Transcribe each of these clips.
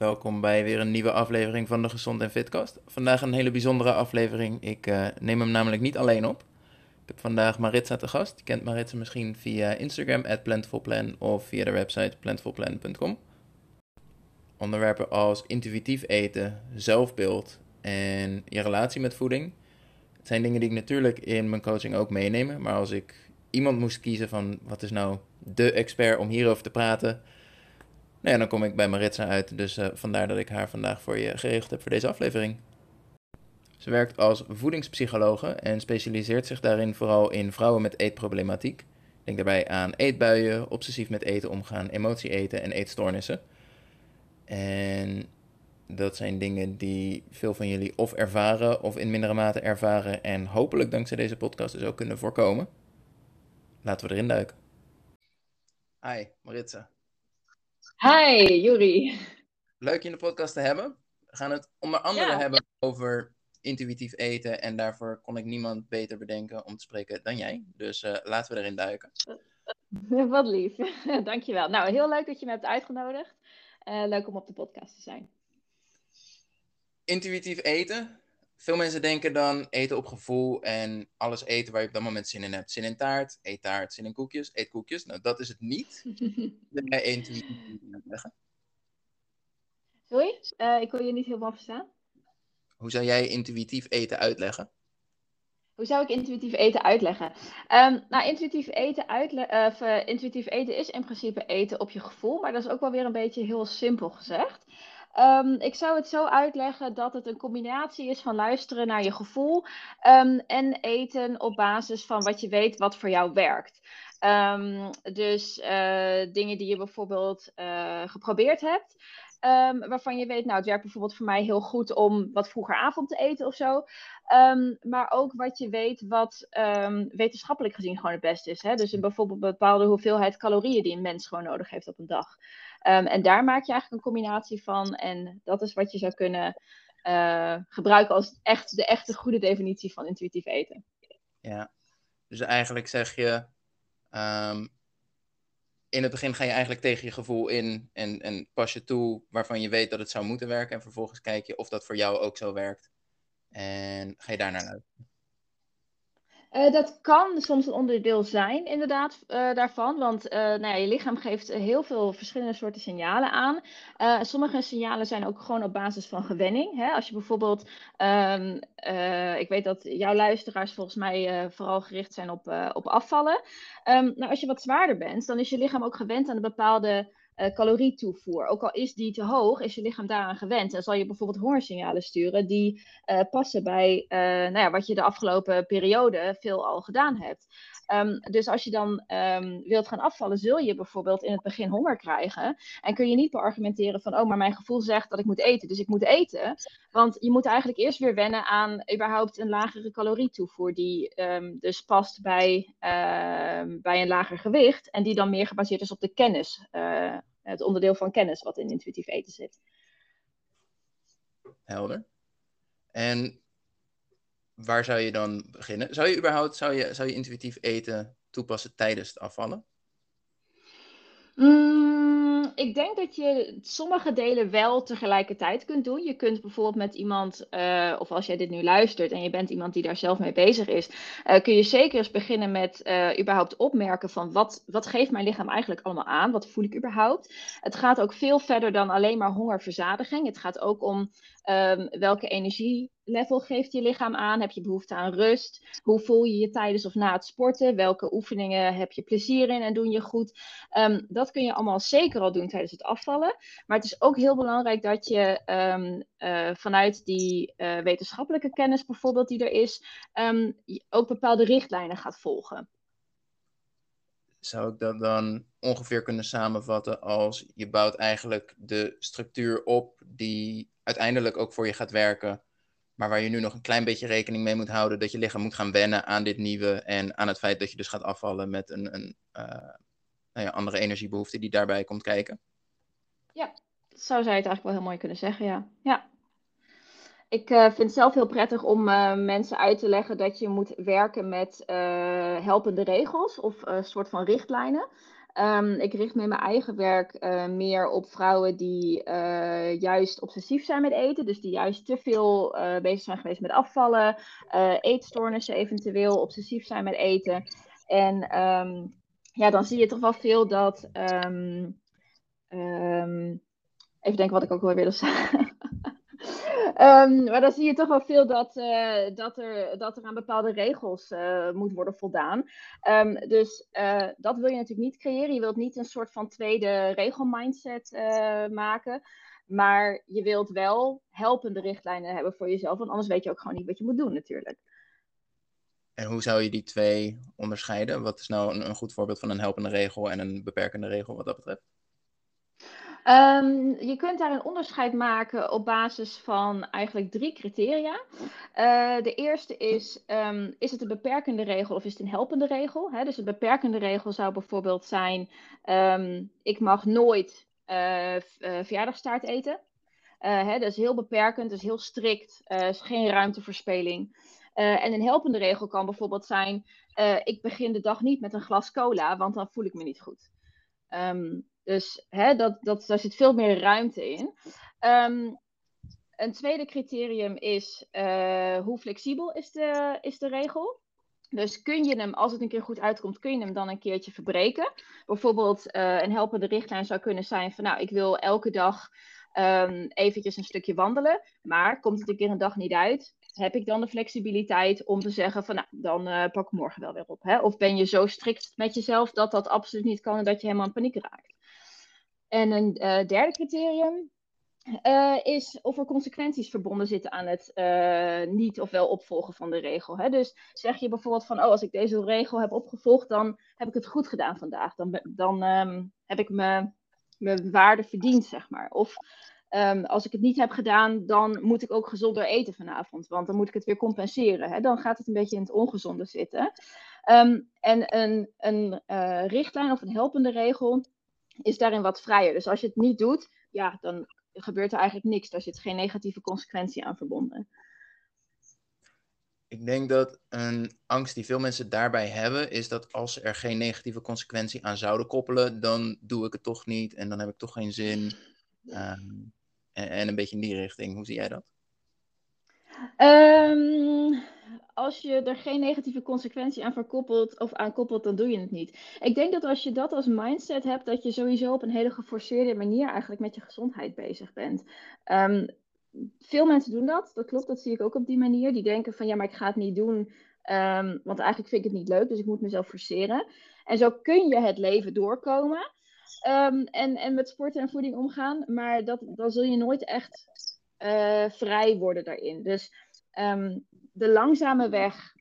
Welkom bij weer een nieuwe aflevering van de Gezond en Fitcast. Vandaag een hele bijzondere aflevering. Ik uh, neem hem namelijk niet alleen op. Ik heb vandaag Maritza te gast. Je kent Maritza misschien via Instagram, at Plantfulplan, of via de website plantfulplan.com. Onderwerpen als intuïtief eten, zelfbeeld en je relatie met voeding. Het zijn dingen die ik natuurlijk in mijn coaching ook meeneem. Maar als ik iemand moest kiezen van wat is nou de expert om hierover te praten nou ja, dan kom ik bij Maritza uit, dus uh, vandaar dat ik haar vandaag voor je geregeld heb voor deze aflevering. Ze werkt als voedingspsychologe en specialiseert zich daarin vooral in vrouwen met eetproblematiek. Denk daarbij aan eetbuien, obsessief met eten omgaan, emotie eten en eetstoornissen. En dat zijn dingen die veel van jullie of ervaren of in mindere mate ervaren en hopelijk dankzij deze podcast dus ook kunnen voorkomen. Laten we erin duiken. Hi, Maritza. Hi, Juri. Leuk je in de podcast te hebben. We gaan het onder andere hebben over intuïtief eten. En daarvoor kon ik niemand beter bedenken om te spreken dan jij. Dus uh, laten we erin duiken. Wat lief. Dankjewel. Nou, heel leuk dat je me hebt uitgenodigd. Uh, leuk om op de podcast te zijn. Intuïtief eten. Veel mensen denken dan eten op gevoel en alles eten waar je op dat moment zin in hebt. Zin in taart, eet taart, zin in koekjes, eet koekjes. Nou, dat is het niet. Intuïtief uitleggen? Sorry, uh, ik wil je niet helemaal verstaan. Hoe zou jij intuïtief eten uitleggen? Hoe zou ik intuïtief eten uitleggen? Um, nou, intuïtief eten, uh, uh, intuïtief eten is in principe eten op je gevoel, maar dat is ook wel weer een beetje heel simpel gezegd. Um, ik zou het zo uitleggen dat het een combinatie is van luisteren naar je gevoel um, en eten op basis van wat je weet wat voor jou werkt. Um, dus uh, dingen die je bijvoorbeeld uh, geprobeerd hebt. Waarvan je weet, nou, het werkt bijvoorbeeld voor mij heel goed om wat vroeger avond te eten of zo. Maar ook wat je weet, wat wetenschappelijk gezien gewoon het beste is. Hè? Dus een bijvoorbeeld bepaalde hoeveelheid calorieën die een mens gewoon nodig heeft op een dag. En daar maak je eigenlijk een combinatie van. En dat is wat je zou kunnen uh, gebruiken als echt de echte goede definitie van intuïtief eten. Ja, dus eigenlijk zeg je in het begin ga je eigenlijk tegen je gevoel in en, en pas je toe waarvan je weet dat het zou moeten werken. En vervolgens kijk je of dat voor jou ook zo werkt. En ga je daar naar luisteren. Uh, dat kan soms een onderdeel zijn, inderdaad, uh, daarvan. Want uh, nou ja, je lichaam geeft heel veel verschillende soorten signalen aan. sommige signalen zijn ook gewoon op basis van gewenning. Hè? Als je bijvoorbeeld, um, ik weet dat jouw luisteraars volgens mij vooral gericht zijn op, op afvallen. Um, nou, als je wat zwaarder bent, dan is je lichaam ook gewend aan een bepaalde uh, calorietoevoer. Ook al is die te hoog, is je lichaam daaraan gewend. En zal je bijvoorbeeld hongersignalen sturen die uh, passen bij uh, nou ja, wat je de afgelopen periode veel al gedaan hebt. Um, dus als je dan um, wilt gaan afvallen, zul je bijvoorbeeld in het begin honger krijgen. En kun je niet beargumenteren van, oh, maar mijn gevoel zegt dat ik moet eten, dus ik moet eten. Want je moet eigenlijk eerst weer wennen aan überhaupt een lagere calorietoevoer, die um, dus past bij, bij een lager gewicht. En die dan meer gebaseerd is op de kennis het onderdeel van kennis wat in intuïtief eten zit. Helder. En waar zou je dan beginnen? Zou je überhaupt zou je, zou je intuïtief eten toepassen tijdens het afvallen? Mm ik denk dat je sommige delen wel tegelijkertijd kunt doen. Je kunt bijvoorbeeld met iemand, uh, of als jij dit nu luistert en je bent iemand die daar zelf mee bezig is, uh, kun je zeker eens beginnen met uh, überhaupt opmerken van wat, wat geeft mijn lichaam eigenlijk allemaal aan? Wat voel ik überhaupt? Het gaat ook veel verder dan alleen maar hongerverzadiging. Het gaat ook om um, welke energie level geeft je lichaam aan? Heb je behoefte aan rust? Hoe voel je je tijdens of na het sporten? Welke oefeningen heb je plezier in en doen je goed? Um, dat kun je allemaal zeker al doen tijdens het afvallen. Maar het is ook heel belangrijk dat je um, uh, vanuit die uh, wetenschappelijke kennis bijvoorbeeld die er is, um, ook bepaalde richtlijnen gaat volgen. Zou ik dat dan ongeveer kunnen samenvatten als je bouwt eigenlijk de structuur op die uiteindelijk ook voor je gaat werken maar waar je nu nog een klein beetje rekening mee moet houden dat je lichaam moet gaan wennen aan dit nieuwe en aan het feit dat je dus gaat afvallen met een, een uh, nou ja, andere energiebehoefte die daarbij komt kijken. Ja, zo zou je het eigenlijk wel heel mooi kunnen zeggen, ja. ja. Ik uh, vind het zelf heel prettig om uh, mensen uit te leggen dat je moet werken met helpende regels of een soort van richtlijnen. Ehm, ik richt me in mijn eigen werk uh, meer op vrouwen die uh, juist obsessief zijn met eten. Dus die juist te veel uh, bezig zijn geweest met afvallen, eetstoornissen eventueel, obsessief zijn met eten. En um, ja, dan zie je toch wel veel dat. Um, even denken wat ik ook wel wilde zeggen. Um, maar dan zie je toch wel veel dat, uh, dat, er, dat er aan bepaalde regels uh, moet worden voldaan. Um, dus uh, dat wil je natuurlijk niet creëren. Je wilt niet een soort van tweede regelmindset maken. Maar je wilt wel helpende richtlijnen hebben voor jezelf. Want anders weet je ook gewoon niet wat je moet doen natuurlijk. En hoe zou je die twee onderscheiden? Wat is nou een goed voorbeeld van een helpende regel en een beperkende regel wat dat betreft? Um, je kunt daar een onderscheid maken op basis van eigenlijk drie criteria. Uh, de eerste is, um, is het een beperkende regel of is het een helpende regel? Dus een beperkende regel zou bijvoorbeeld zijn, um, ik mag nooit uh, verjaardagstaart eten. Hè? Dat is heel beperkend, dat is heel strikt, er is geen ruimteverspeling. en een helpende regel kan bijvoorbeeld zijn, ik begin de dag niet met een glas cola, want dan voel ik me niet goed. Dus hè, dat, dat, daar zit veel meer ruimte in. Um, een tweede criterium is uh, hoe flexibel is de, is de regel. Dus kun je hem, als het een keer goed uitkomt, kun je hem dan een keertje verbreken. Bijvoorbeeld uh, een helpende richtlijn zou kunnen zijn van nou, ik wil elke dag um, eventjes een stukje wandelen. Maar komt het een keer een dag niet uit, heb ik dan de flexibiliteit om te zeggen van nou, dan uh, pak ik morgen wel weer op. Hè? Of ben je zo strikt met jezelf dat dat absoluut niet kan en dat je helemaal in paniek raakt. En een uh, derde criterium uh, is of er consequenties verbonden zitten aan het uh, niet of wel opvolgen van de regel. Hè? Dus zeg je bijvoorbeeld van, oh, als ik deze regel heb opgevolgd, dan heb ik het goed gedaan vandaag. Dan, dan um, heb ik mijn waarde verdiend, zeg maar. Of um, als ik het niet heb gedaan, dan moet ik ook gezonder eten vanavond, want dan moet ik het weer compenseren. Hè? Dan gaat het een beetje in het ongezonde zitten. Um, en een, een richtlijn of een helpende regel is daarin wat vrijer. Dus als je het niet doet, ja, dan gebeurt er eigenlijk niks. Daar zit geen negatieve consequentie aan verbonden. Ik denk dat een angst die veel mensen daarbij hebben, is dat als ze er geen negatieve consequentie aan zouden koppelen, dan doe ik het toch niet en dan heb ik toch geen zin. Um, en, en, een beetje in die richting. Hoe zie jij dat? Um, als je er geen negatieve consequentie aan verkoppelt of aan koppelt, dan doe je het niet. Ik denk dat als je dat als mindset hebt, dat je sowieso op een hele geforceerde manier eigenlijk met je gezondheid bezig bent. Um, veel mensen doen dat, dat klopt, dat zie ik ook op die manier. Die denken van ja, maar ik ga het niet doen, um, want eigenlijk vind ik het niet leuk, dus ik moet mezelf forceren. En zo kun je het leven doorkomen en, en met sporten en voeding omgaan, maar dat, dan zul je nooit echt uh, vrij worden daarin. Dus um, de langzame weg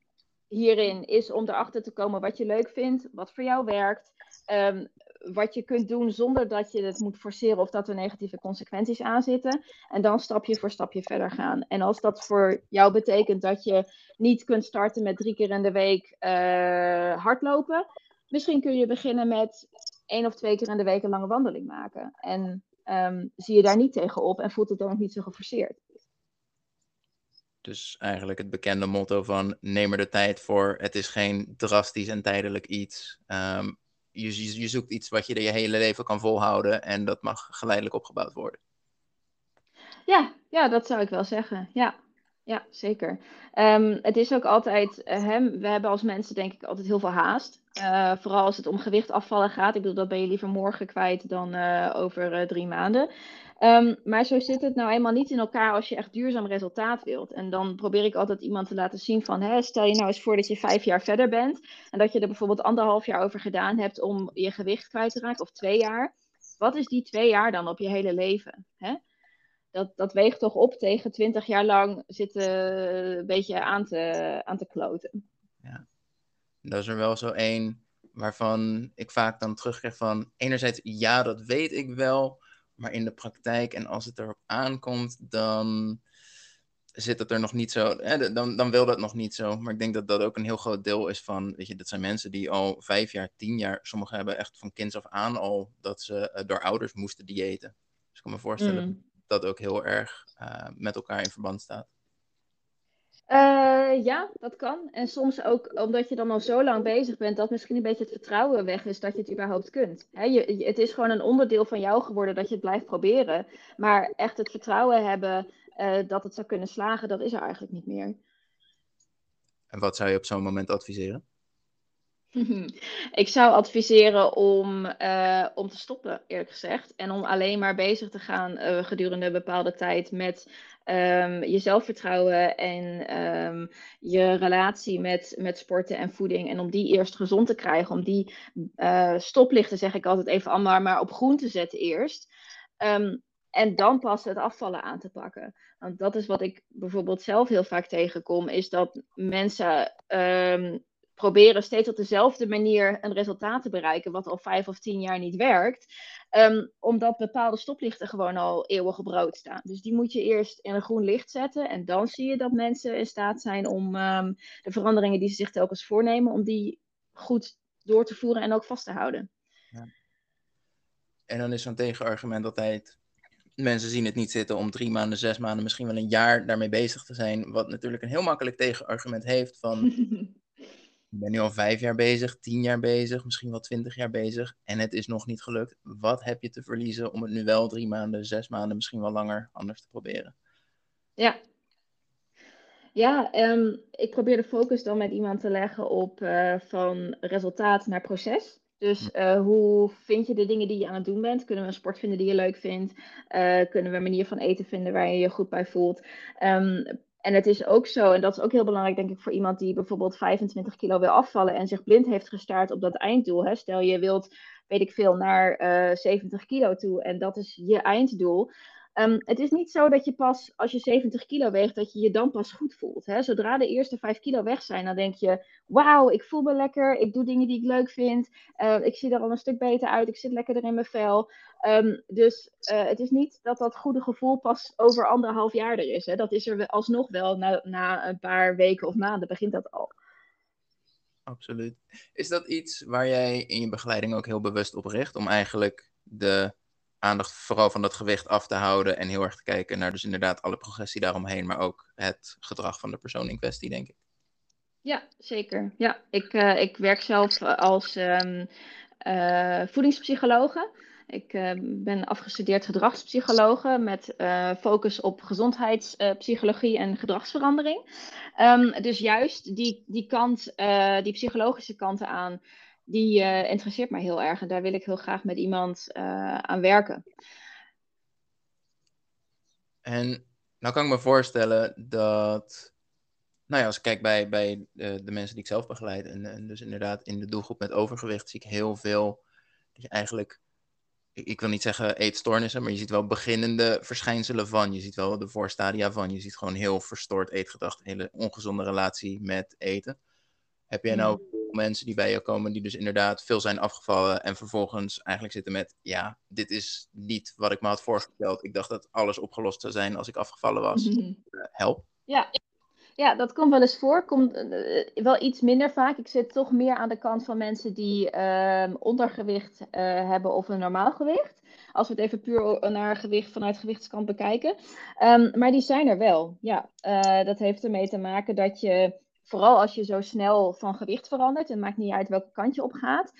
hierin is om erachter te komen wat je leuk vindt, wat voor jou werkt, um, wat je kunt doen zonder dat je het moet forceren of dat er negatieve consequenties aan zitten. En dan stapje voor stapje verder gaan. En als dat voor jou betekent dat je niet kunt starten met drie keer in de week uh, hardlopen, misschien kun je beginnen met één of twee keer in de week een lange wandeling maken. En um, zie je daar niet tegen op en voelt het dan ook niet zo geforceerd. Dus eigenlijk het bekende motto van neem er de tijd voor. Het is geen drastisch en tijdelijk iets. Um, je, je, zoekt iets wat je je hele leven kan volhouden en dat mag geleidelijk opgebouwd worden. Ja, ja dat zou ik wel zeggen. Ja, ja zeker. Um, het is ook altijd, uh, we hebben als mensen denk ik altijd heel veel haast. Uh, vooral als het om gewicht afvallen gaat. Ik bedoel, dat ben je liever morgen kwijt dan uh, over drie maanden. Um, maar zo zit het nou eenmaal niet in elkaar als je echt duurzaam resultaat wilt. En dan probeer ik altijd iemand te laten zien van, hè, stel je nou eens voor dat je vijf jaar verder bent en dat je er bijvoorbeeld anderhalf jaar over gedaan hebt om je gewicht kwijt te raken, of twee jaar. Wat is die twee jaar dan op je hele leven? Hè? Dat, dat weegt toch op tegen twintig jaar lang zitten een beetje aan te, aan te kloten. Ja, dat is er wel zo één waarvan ik vaak dan terugkrijg van, enerzijds ja, dat weet ik wel, maar in de praktijk en als het erop aankomt, dan zit het er nog niet zo. Eh, dan, dan wil dat nog niet zo. Maar ik denk dat dat ook een heel groot deel is van. Weet je, dat zijn mensen die al vijf jaar, tien jaar. Sommigen hebben echt van kinds af aan al dat ze uh, door ouders moesten diëten. Dus ik kan me voorstellen mm. Dat ook heel erg uh, met elkaar in verband staat. Uh, ja, dat kan. En soms ook omdat je dan al zo lang bezig bent, dat misschien een beetje het vertrouwen weg is dat je het überhaupt kunt. je, het is gewoon een onderdeel van jou geworden dat je het blijft proberen. Maar echt het vertrouwen hebben uh, dat het zou kunnen slagen, dat is er eigenlijk niet meer. En wat zou je op zo'n moment adviseren? Ik zou adviseren om, uh, om te stoppen, eerlijk gezegd. En om alleen maar bezig te gaan uh, gedurende een bepaalde tijd met um, je zelfvertrouwen en um, je relatie met, met sporten en voeding. En om die eerst gezond te krijgen. Om die uh, stoplichten, zeg ik altijd even allemaal, maar op groen te zetten eerst. Um, en dan pas het afvallen aan te pakken. Want dat is wat ik bijvoorbeeld zelf heel vaak tegenkom, is dat mensen proberen steeds op dezelfde manier een resultaat te bereiken, wat al vijf of tien jaar niet werkt. Um, omdat bepaalde stoplichten gewoon al eeuwig op rood staan. Dus die moet je eerst in een groen licht zetten. En dan zie je dat mensen in staat zijn om um, de veranderingen die ze zich telkens voornemen, om die goed door te voeren en ook vast te houden. Ja. En dan is zo'n tegenargument altijd mensen zien het niet zitten om drie maanden, zes maanden, misschien wel een jaar daarmee bezig te zijn. Wat natuurlijk een heel makkelijk tegenargument heeft van... ik ben nu al vijf jaar bezig, tien jaar bezig, misschien wel twintig jaar bezig en het is nog niet gelukt. Wat heb je te verliezen om het nu wel drie maanden, zes maanden, misschien wel langer anders te proberen? Ja. Ja, um, ik probeer de focus dan met iemand te leggen op uh, van resultaat naar proces. Dus uh, hoe vind je de dingen die je aan het doen bent? Kunnen we een sport vinden die je leuk vindt? Uh, kunnen we een manier van eten vinden waar je je goed bij voelt? Um, en het is ook zo, en dat is ook heel belangrijk, denk ik, voor iemand die bijvoorbeeld 25 kilo wil afvallen en zich blind heeft gestaard op dat einddoel. Hè? Stel je wilt, weet ik veel, naar uh, 70 kilo toe en dat is je einddoel. Um, het is niet zo dat je pas als je 70 kilo weegt, dat je je dan pas goed voelt. Hè? Zodra de eerste 5 kilo weg zijn, dan denk je: Wauw, ik voel me lekker. Ik doe dingen die ik leuk vind. Uh, ik zie er al een stuk beter uit. Ik zit lekkerder in mijn vel. Um, dus uh, het is niet dat dat goede gevoel pas over anderhalf jaar er is. Hè? Dat is er alsnog wel na, na een paar weken of maanden begint dat al. Absoluut. Is dat iets waar jij in je begeleiding ook heel bewust op richt? Om eigenlijk de aandacht vooral van dat gewicht af te houden en heel erg te kijken naar dus inderdaad alle progressie daaromheen, maar ook het gedrag van de persoon in kwestie, denk ik. Ja, zeker. Ja, ik, uh, ik werk zelf als um, uh, voedingspsychologe. Ik ben afgestudeerd gedragspsychologe met focus op gezondheidspsychologie en gedragsverandering. Um, dus juist die, die kant, die psychologische kanten aan die uh, interesseert mij heel erg en daar wil ik heel graag met iemand uh, aan werken. En nou kan ik me voorstellen dat, nou ja, als ik kijk bij, bij de, de mensen die ik zelf begeleid, en, en, dus inderdaad in de doelgroep met overgewicht, zie ik heel veel, dat je eigenlijk, ik, ik, wil niet zeggen eetstoornissen, maar je ziet wel beginnende verschijnselen van. Je ziet wel de voorstadia van. Je ziet gewoon heel verstoord eetgedrag, een hele ongezonde relatie met eten. Heb jij nou mensen die bij je komen die dus inderdaad veel zijn afgevallen en vervolgens eigenlijk zitten met, ja, dit is niet wat ik me had voorgesteld. Ik dacht dat alles opgelost zou zijn als ik afgevallen was. Mm help. Ja. Ja, dat komt wel eens voor. Komt uh, wel iets minder vaak. Ik zit toch meer aan de kant van mensen die uh, ondergewicht hebben of een normaal gewicht. Als we het even puur naar gewicht vanuit gewichtskant bekijken. Um, maar die zijn er wel. Ja, dat heeft ermee te maken dat je vooral als je zo snel van gewicht verandert, en maakt niet uit welke kant je op gaat,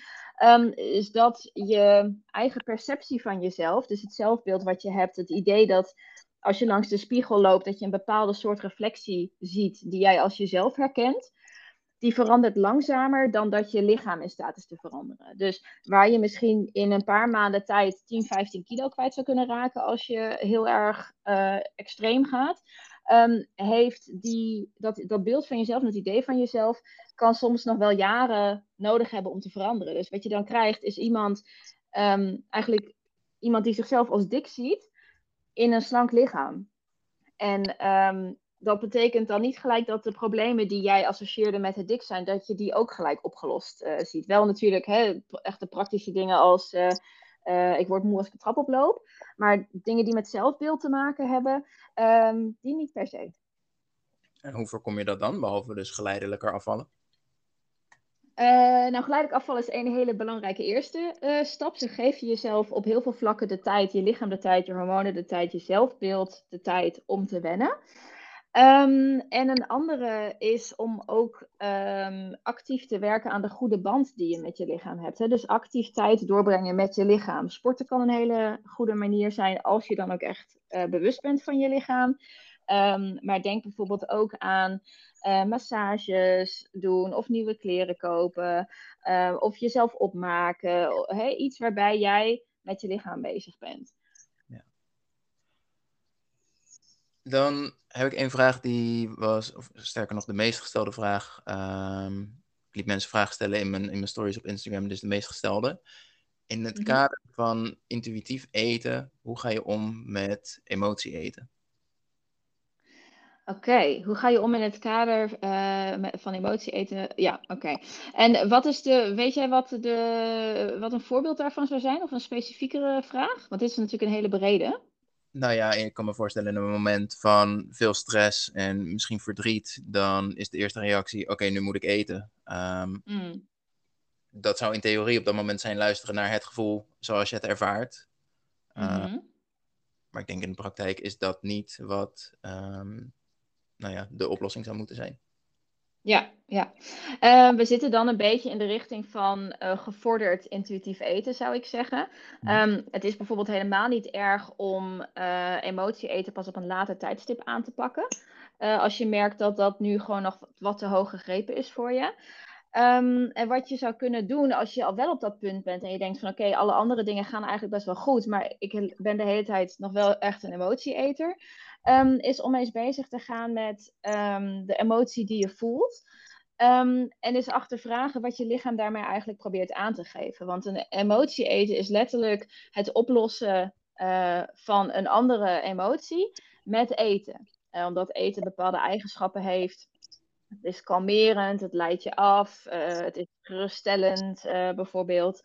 um, is dat je eigen perceptie van jezelf, dus het zelfbeeld wat je hebt, het idee dat als je langs de spiegel loopt, dat je een bepaalde soort reflectie ziet die jij als jezelf herkent, die verandert langzamer dan dat je lichaam in staat is te veranderen. Dus waar je misschien in een paar maanden tijd 10, 15 kilo kwijt zou kunnen raken als je heel erg uh, extreem gaat, um, heeft die, dat, dat beeld van jezelf, dat idee van jezelf, kan soms nog wel jaren nodig hebben om te veranderen. Dus wat je dan krijgt is iemand, um, eigenlijk iemand die zichzelf als dik ziet in een slank lichaam. En um, dat betekent dan niet gelijk dat de problemen die jij associeerde met het dik zijn, dat je die ook gelijk opgelost uh, ziet. Wel natuurlijk hè, echte praktische dingen als uh, uh, ik word moe als ik de trap oploop. Maar dingen die met zelfbeeld te maken hebben, um, die niet per se. En hoe voorkom je dat dan, behalve dus geleidelijker afvallen? Uh, nou, geleidelijk afvallen is een hele belangrijke eerste uh, stap. Ze geef je jezelf op heel veel vlakken de tijd, je lichaam de tijd, je hormonen de tijd, je zelfbeeld de tijd om te wennen. Ehm, en een andere is om ook ehm, actief te werken aan de goede band die je met je lichaam hebt. Hè? Dus actief tijd doorbrengen met je lichaam. Sporten kan een hele goede manier zijn als je dan ook echt uh, bewust bent van je lichaam. Um, maar denk bijvoorbeeld ook aan uh, massages doen of nieuwe kleren kopen uh, of jezelf opmaken. Hè? Iets waarbij jij met je lichaam bezig bent. Ja. Dan heb ik een vraag die was, of sterker nog de meest gestelde vraag. Um, ik liet mensen vragen stellen in mijn, in mijn stories op Instagram, dus de meest gestelde. In het mm -hmm. kader van intuïtief eten, hoe ga je om met emotie eten? Oké, hoe ga je om in het kader uh, van emotie eten? Ja, oké. En wat is de, weet jij wat, de, wat een voorbeeld daarvan zou zijn? Of een specifiekere vraag? Want dit is natuurlijk een hele brede. Nou ja, ik kan me voorstellen in een moment van veel stress en misschien verdriet, dan is de eerste reactie: oké, nu moet ik eten. Um, mm. Dat zou in theorie op dat moment zijn luisteren naar het gevoel zoals je het ervaart. Mm -hmm. uh, maar ik denk in de praktijk is dat niet wat um, nou ja, de oplossing zou moeten zijn. Ja, ja. Uh, we zitten dan een beetje in de richting van uh, gevorderd intuïtief eten, zou ik zeggen. Um, het is bijvoorbeeld helemaal niet erg om uh, emotie eten pas op een later tijdstip aan te pakken. als je merkt dat dat nu gewoon nog wat te hoog gegrepen is voor je. Um, en wat je zou kunnen doen als je al wel op dat punt bent en je denkt van oké, alle andere dingen gaan eigenlijk best wel goed, maar ik ben de hele tijd nog wel echt een emotieeter um, is om eens bezig te gaan met um, de emotie die je voelt. En eens achtervragen wat je lichaam daarmee eigenlijk probeert aan te geven. Want een emotie eten is letterlijk het oplossen uh, van een andere emotie met eten. Omdat eten bepaalde eigenschappen heeft. Het is kalmerend, het leidt je af, uh, het is geruststellend bijvoorbeeld.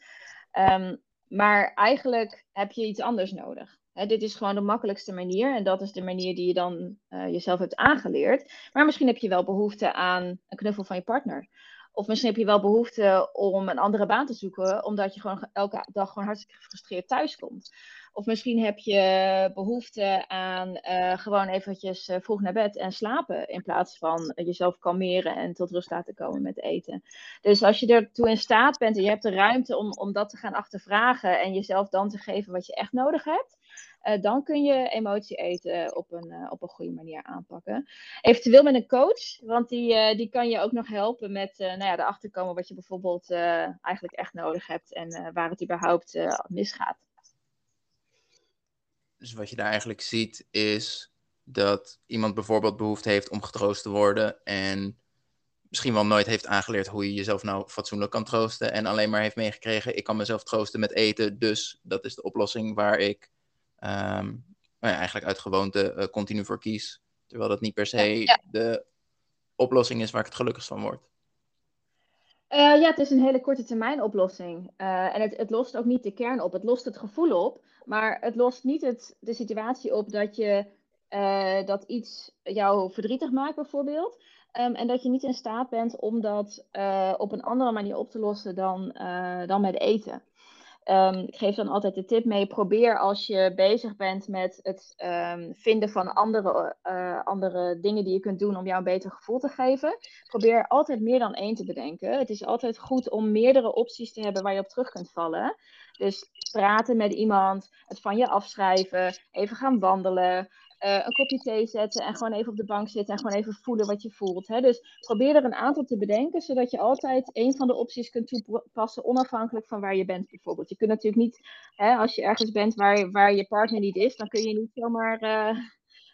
maar eigenlijk heb je iets anders nodig dit is gewoon de makkelijkste manier en dat is de manier die je dan uh, jezelf hebt aangeleerd. Maar misschien heb je wel behoefte aan een knuffel van je partner. Of misschien heb je wel behoefte om een andere baan te zoeken, omdat je gewoon elke dag gewoon hartstikke gefrustreerd thuis komt. Of misschien heb je behoefte aan uh, gewoon eventjes uh, vroeg naar bed en slapen. In plaats van jezelf kalmeren en tot rust laten komen met eten. Dus als je ertoe in staat bent en je hebt de ruimte om, om dat te gaan achtervragen. En jezelf dan te geven wat je echt nodig hebt. Uh, dan kun je emotie eten op een, op een goede manier aanpakken. Eventueel met een coach, want die, die kan je ook nog helpen met nou ja, erachter komen wat je bijvoorbeeld eigenlijk echt nodig hebt en waar het überhaupt misgaat. Dus wat je daar eigenlijk ziet is dat iemand bijvoorbeeld behoefte heeft om getroost te worden en misschien wel nooit heeft aangeleerd hoe je jezelf nou fatsoenlijk kan troosten en alleen maar heeft meegekregen, ik kan mezelf troosten met eten, dus dat is de oplossing waar ik um, nou ja, eigenlijk uit gewoonte uh, continu voor kies. Terwijl dat niet per se ja, de oplossing is waar ik het gelukkigst van word. Uh, ja, het is een hele korte termijn oplossing. Uh, en het, het, lost ook niet de kern op. Het lost het gevoel op, maar het lost niet het, de situatie op dat je uh, dat iets jou verdrietig maakt, bijvoorbeeld. Um, en dat je niet in staat bent om dat op een andere manier op te lossen dan, dan met eten. Um, ik geef dan altijd de tip mee: probeer als je bezig bent met het um, vinden van andere, uh, andere dingen die je kunt doen om jou een beter gevoel te geven. Probeer altijd meer dan één te bedenken. Het is altijd goed om meerdere opties te hebben waar je op terug kunt vallen. Dus praten met iemand, het van je afschrijven, even gaan wandelen, uh, een kopje thee zetten en gewoon even op de bank zitten en gewoon even voelen wat je voelt. Hè? Dus probeer er een aantal te bedenken, zodat je altijd een van de opties kunt toepassen, onafhankelijk van waar je bent bijvoorbeeld. Je kunt natuurlijk niet, hè, als je ergens bent waar, waar je partner niet is, dan kun je niet zomaar uh,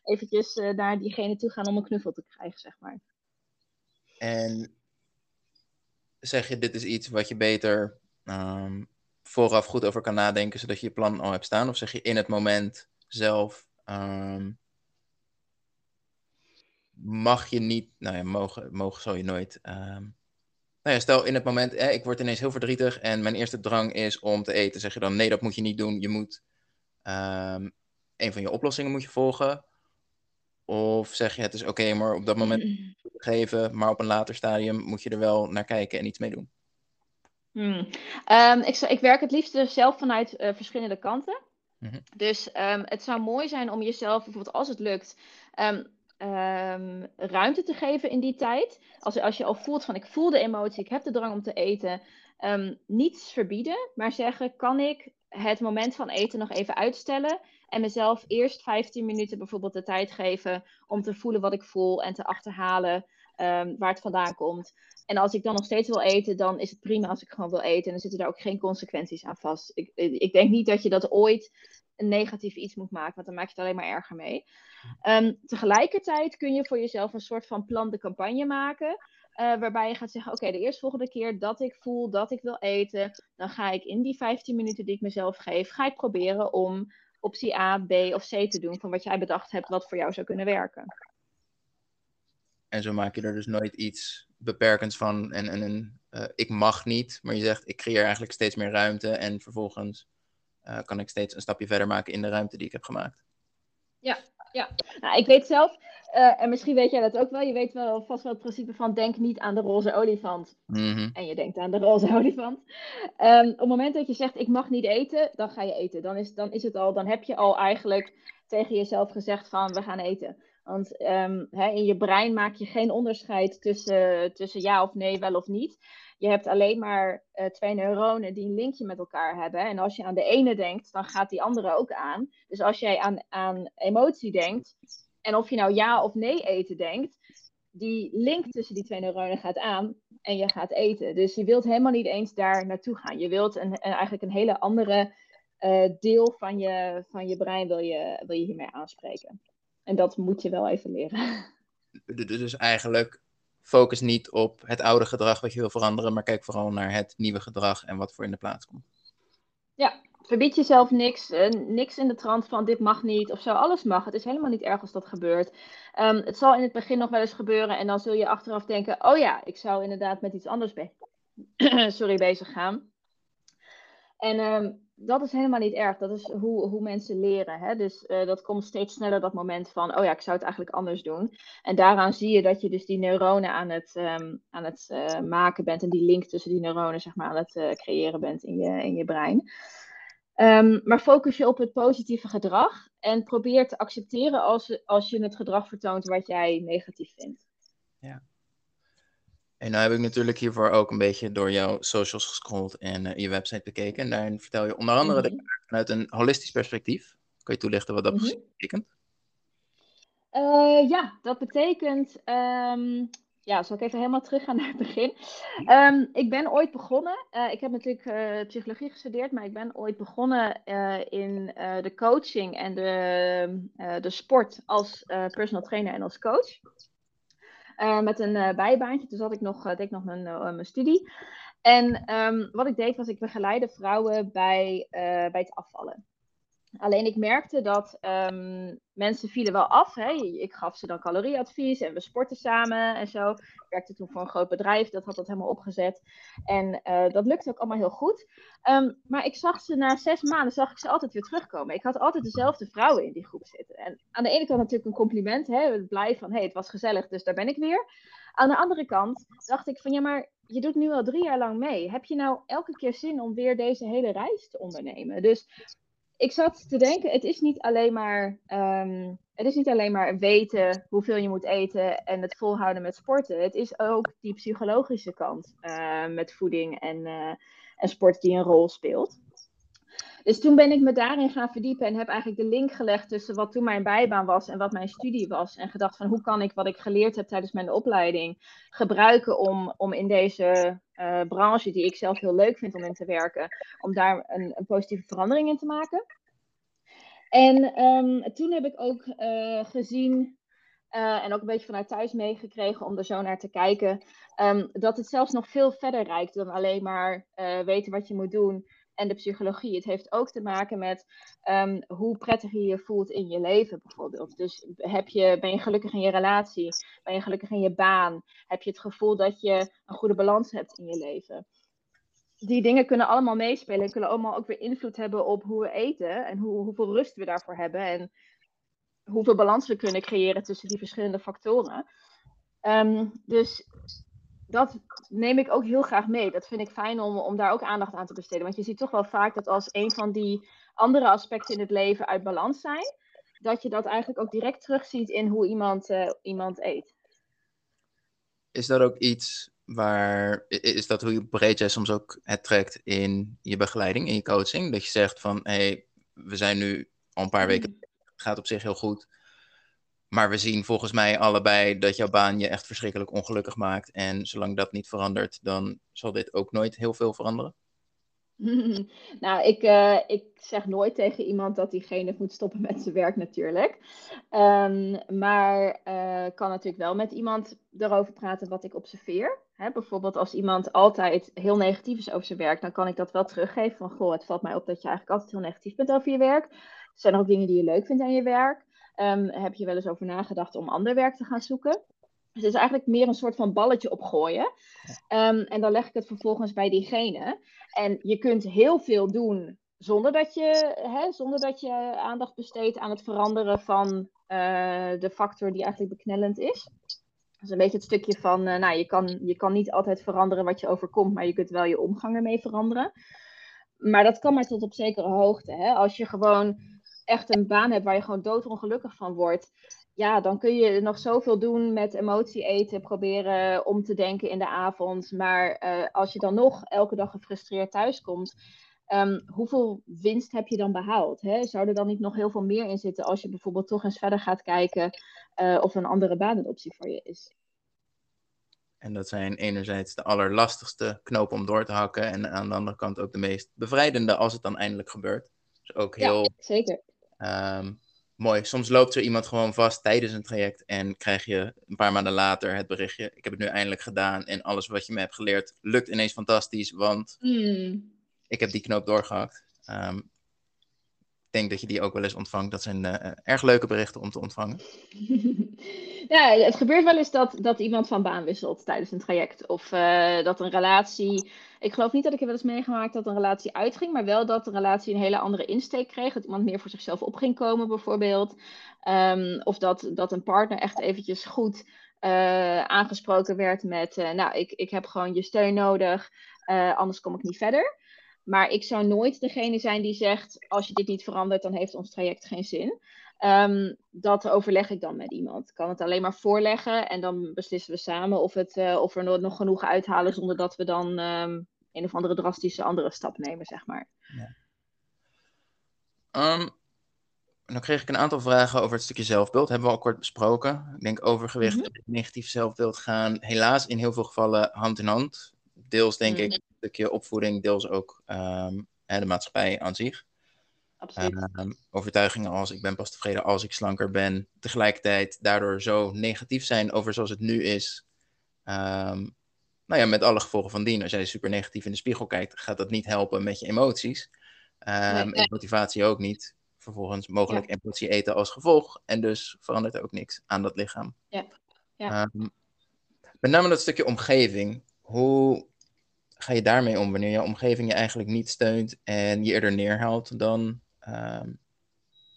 eventjes uh, naar diegene toe gaan om een knuffel te krijgen, zeg maar. En zeg je, dit is iets wat je beter um, vooraf goed over kan nadenken, zodat je je plan al hebt staan? Of zeg je in het moment zelf, um, mag je niet, nou ja, mogen, mogen zal je nooit. Um, nou ja, stel in het moment, eh, ik word ineens heel verdrietig en mijn eerste drang is om te eten. Zeg je dan, nee, dat moet je niet doen. Je moet um, een van je oplossingen moet je volgen. Of zeg je, het is oké, okay, maar op dat moment geven, maar op een later stadium moet je er wel naar kijken en iets mee doen. Hmm. Um, ik, ik, werk het liefst zelf vanuit uh, verschillende kanten. -hmm. Dus um, het zou mooi zijn om jezelf, bijvoorbeeld als het lukt, um, ehm, ruimte te geven in die tijd. Als, als je al voelt van ik voel de emotie, ik heb de drang om te eten. Niets verbieden, maar zeggen: kan ik het moment van eten nog even uitstellen? En mezelf eerst 15 minuten bijvoorbeeld de tijd geven om te voelen wat ik voel en te achterhalen um, waar het vandaan komt. En als ik dan nog steeds wil eten, dan is het prima als ik gewoon wil eten. En dan zitten daar ook geen consequenties aan vast. Ik, ik denk niet dat je dat ooit een negatief iets moet maken, want dan maak je het alleen maar erger mee. Um, tegelijkertijd kun je voor jezelf een soort van plan de campagne maken. Uh, waarbij je gaat zeggen: Oké, okay, de eerstvolgende keer dat ik voel dat ik wil eten, dan ga ik in die 15 minuten die ik mezelf geef, ga ik proberen om optie A, B of C te doen van wat jij bedacht hebt, wat voor jou zou kunnen werken. En zo maak je er dus nooit iets beperkends van en, en, en uh, ik mag niet, maar je zegt ik creëer eigenlijk steeds meer ruimte en vervolgens uh, kan ik steeds een stapje verder maken in de ruimte die ik heb gemaakt. Ja, ja. Nou, ik weet zelf, uh, en misschien weet jij dat ook wel, je weet wel vast wel het principe van denk niet aan de roze olifant. Mm -hmm. En je denkt aan de roze olifant. Um, op het moment dat je zegt ik mag niet eten, dan ga je eten. Dan is, dan is het al, dan heb je al eigenlijk tegen jezelf gezegd van we gaan eten. Want um, hè, in je brein maak je geen onderscheid tussen, tussen ja of nee, wel of niet. Je hebt alleen maar uh, twee neuronen die een linkje met elkaar hebben. En als je aan de ene denkt, dan gaat die andere ook aan. Dus als jij aan, aan emotie denkt, en of je nou ja of nee eten denkt, die link tussen die twee neuronen gaat aan en je gaat eten. Dus je wilt helemaal niet eens daar naartoe gaan. Je wilt een, eigenlijk een hele andere uh, deel van je, van je brein wil je, wil je hiermee aanspreken. En dat moet je wel even leren. Dus eigenlijk focus niet op het oude gedrag wat je wil veranderen, maar kijk vooral naar het nieuwe gedrag en wat voor in de plaats komt. Ja, verbied jezelf niks. Uh, niks in de trant van dit mag niet of zo. Alles mag. Het is helemaal niet erg als dat gebeurt. Um, het zal in het begin nog wel eens gebeuren en dan zul je achteraf denken: oh ja, ik zou inderdaad met iets anders be Sorry, bezig gaan. En um, dat is helemaal niet erg. Dat is hoe, hoe mensen leren. Hè? Dus uh, dat komt steeds sneller dat moment van, oh ja, ik zou het eigenlijk anders doen. En daaraan zie je dat je dus die neuronen aan het, um, aan het uh, maken bent. En die link tussen die neuronen, zeg maar, aan het uh, creëren bent in je, in je brein. Um, maar focus je op het positieve gedrag. En probeer te accepteren als, als je het gedrag vertoont wat jij negatief vindt. Ja. En nou heb ik natuurlijk hiervoor ook een beetje door jouw socials gescrolld en uh, je website bekeken. En daarin vertel je onder andere mm -hmm. vanuit een holistisch perspectief. Kan je toelichten wat dat mm -hmm. betekent? Uh, ja, dat betekent. Um, ja, zal ik even helemaal teruggaan naar het begin. Um, ik ben ooit begonnen. Uh, ik heb natuurlijk psychologie gestudeerd, maar ik ben ooit begonnen in de coaching en de, de sport als personal trainer en als coach. Uh, met een uh, bijbaantje. Toen zat ik nog, uh, deed ik nog mijn, mijn studie. En um, wat ik deed was, ik begeleide vrouwen bij, bij het afvallen. Alleen ik merkte dat um, mensen vielen wel af. Hè. Ik gaf ze dan calorieadvies en we sporten samen en zo. Ik werkte toen voor een groot bedrijf, dat had dat helemaal opgezet. En uh, dat lukte ook allemaal heel goed. Um, maar ik zag ze na zes maanden, zag ik ze altijd weer terugkomen. Ik had altijd dezelfde vrouwen in die groep zitten. En aan de ene kant natuurlijk een compliment, hè, blij van, hé, het was gezellig, dus daar ben ik weer. Aan de andere kant dacht ik van, ja, maar je doet nu al drie jaar lang mee. Heb je nou elke keer zin om weer deze hele reis te ondernemen? Dus ik zat te denken, het is niet alleen maar, um, het is niet alleen maar weten hoeveel je moet eten en het volhouden met sporten. Het is ook die psychologische kant uh, met voeding en, uh, en sport die een rol speelt. Dus toen ben ik me daarin gaan verdiepen en heb eigenlijk de link gelegd tussen wat toen mijn bijbaan was en wat mijn studie was. En gedacht van hoe kan ik wat ik geleerd heb tijdens mijn opleiding gebruiken om, om in deze uh, branche, die ik zelf heel leuk vind om in te werken, om daar een, een positieve verandering in te maken. En um, toen heb ik ook uh, gezien uh, en ook een beetje vanuit thuis meegekregen om er zo naar te kijken. Um, dat het zelfs nog veel verder reikt dan alleen maar weten wat je moet doen en de psychologie. Het heeft ook te maken met um, hoe prettig je je voelt in je leven bijvoorbeeld. Dus heb je, ben je gelukkig in je relatie? Ben je gelukkig in je baan? Heb je het gevoel dat je een goede balans hebt in je leven? Die dingen kunnen allemaal meespelen en kunnen allemaal ook weer invloed hebben op hoe we eten en hoe, hoeveel rust we daarvoor hebben en hoeveel balans we kunnen creëren tussen die verschillende factoren. Um, dus dat neem ik ook heel graag mee. Dat vind ik fijn om, om daar ook aandacht aan te besteden. Want je ziet toch wel vaak dat als een van die andere aspecten in het leven uit balans zijn, dat je dat eigenlijk ook direct terugziet in hoe iemand, iemand eet. Is dat ook iets waar, is dat hoe je breed jij soms ook het trekt in je begeleiding, in je coaching? Dat je zegt van, hé, hey, we zijn nu al een paar weken, het mm. gaat op zich heel goed. Maar we zien volgens mij allebei dat jouw baan je echt verschrikkelijk ongelukkig maakt. En zolang dat niet verandert, dan zal dit ook nooit heel veel veranderen. nou, ik, uh, ik zeg nooit tegen iemand dat diegene moet stoppen met zijn werk natuurlijk. Um, maar uh, kan natuurlijk wel met iemand erover praten wat ik observeer. Hè, bijvoorbeeld als iemand altijd heel negatief is over zijn werk, dan kan ik dat wel teruggeven. Van goh, het valt mij op dat je eigenlijk altijd heel negatief bent over je werk. Zijn er ook dingen die je leuk vindt aan je werk? Um, heb je wel eens over nagedacht om ander werk te gaan zoeken? Dus het is eigenlijk meer een soort van balletje opgooien. Um, en dan leg ik het vervolgens bij diegene. En je kunt heel veel doen zonder dat je, hè, zonder dat je aandacht besteedt aan het veranderen van uh, de factor die eigenlijk beknellend is. Dat is een beetje het stukje van, uh, nou, je kan, je kan niet altijd veranderen wat je overkomt, maar je kunt wel je omgang ermee veranderen. Maar dat kan maar tot op zekere hoogte. Hè? Als je gewoon echt een baan hebt waar je gewoon doodongelukkig van wordt, ja, dan kun je nog zoveel doen met emotie eten, proberen om te denken in de avond. Maar uh, als je dan nog elke dag gefrustreerd thuiskomt, um, hoeveel winst heb je dan behaald? Hè? Zou er dan niet nog heel veel meer in zitten als je bijvoorbeeld toch eens verder gaat kijken uh, of een andere baan een optie voor je is? En dat zijn enerzijds de allerlastigste knopen om door te hakken en aan de andere kant ook de meest bevrijdende als het dan eindelijk gebeurt. Dus ook heel... Ja, zeker. Um, mooi. Soms loopt zo iemand gewoon vast tijdens een traject en krijg je een paar maanden later het berichtje: Ik heb het nu eindelijk gedaan en alles wat je me hebt geleerd lukt ineens fantastisch, want mm. ik heb die knoop doorgehakt. Um, ik denk dat je die ook wel eens ontvangt. Dat zijn uh, erg leuke berichten om te ontvangen. ja, het gebeurt wel eens dat, dat iemand van baan wisselt tijdens een traject. Of uh, dat een relatie. Ik geloof niet dat ik er wel eens meegemaakt dat een relatie uitging, maar wel dat de relatie een hele andere insteek kreeg. Dat iemand meer voor zichzelf op ging komen, bijvoorbeeld. Um, of dat, dat een partner echt eventjes goed aangesproken werd met: Nou, ik, ik heb gewoon je steun nodig, anders kom ik niet verder. Maar ik zou nooit degene zijn die zegt: als je dit niet verandert, dan heeft ons traject geen zin. Um, dat overleg ik dan met iemand. Ik kan het alleen maar voorleggen en dan beslissen we samen of, het, uh, of we er nog genoeg uithalen zonder dat we dan um, een of andere drastische andere stap nemen, zeg maar. Ja. Um, dan kreeg ik een aantal vragen over het stukje zelfbeeld. Hebben we al kort besproken. Ik denk overgewicht mm -hmm. en negatief zelfbeeld gaan helaas in heel veel gevallen hand in hand. Deels denk mm ik stukje opvoeding, deels ook um, de maatschappij aan zich. Absoluut. Um, overtuigingen als ik ben pas tevreden als ik slanker ben, tegelijkertijd daardoor zo negatief zijn over zoals het nu is. Um, nou ja, met alle gevolgen van dien. Als jij super negatief in de spiegel kijkt, gaat dat niet helpen met je emoties. Nee. En motivatie ook niet. Vervolgens mogelijk ja. emotie eten als gevolg. En dus verandert er ook niks aan dat lichaam. Ja. ja. met name dat stukje omgeving. Hoe ga je daarmee om wanneer je omgeving je eigenlijk niet steunt en je eerder neerhaalt dan um,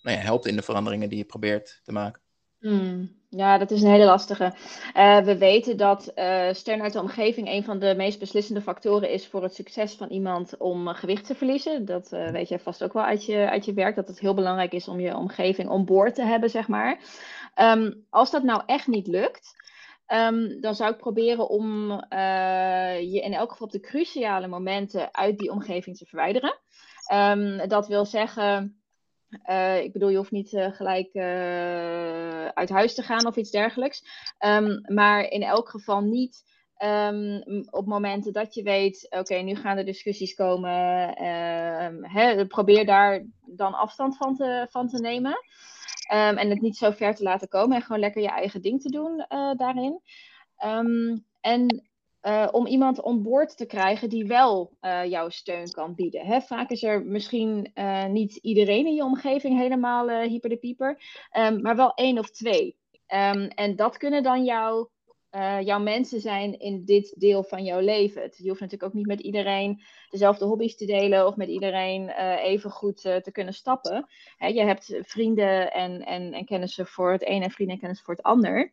nou ja, helpt in de veranderingen die je probeert te maken? Hmm. Ja, dat is een hele lastige. Uh, we weten dat uh, steun uit de omgeving een van de meest beslissende factoren is voor het succes van iemand om uh, gewicht te verliezen. Dat weet jij vast ook wel uit je, uit je werk, dat het heel belangrijk is om je omgeving on te hebben, zeg maar. Um, als dat nou echt niet lukt, Um, dan zou ik proberen om uh, je in elk geval op de cruciale momenten uit die omgeving te verwijderen. Um, dat wil zeggen, uh, ik bedoel, je hoeft niet uh, gelijk uit huis te gaan of iets dergelijks. Um, maar in elk geval niet op momenten dat je weet, oké, nu gaan er discussies komen. Probeer daar dan afstand van te, van te nemen. Um, en het niet zo ver te laten komen en gewoon lekker je eigen ding te doen uh, daarin. Um, en uh, om iemand on boord te krijgen die wel uh, jouw steun kan bieden. Hè? Vaak is er misschien niet iedereen in je omgeving helemaal hyper de pieper, um, maar wel één of twee. en dat kunnen dan jouw uh, jouw mensen zijn in dit deel van jouw leven. Je hoeft natuurlijk ook niet met iedereen dezelfde hobby's te delen of met iedereen uh, even goed uh, te kunnen stappen. Hè, je hebt vrienden en, en, en kennissen voor het een en vrienden en kennissen voor het ander.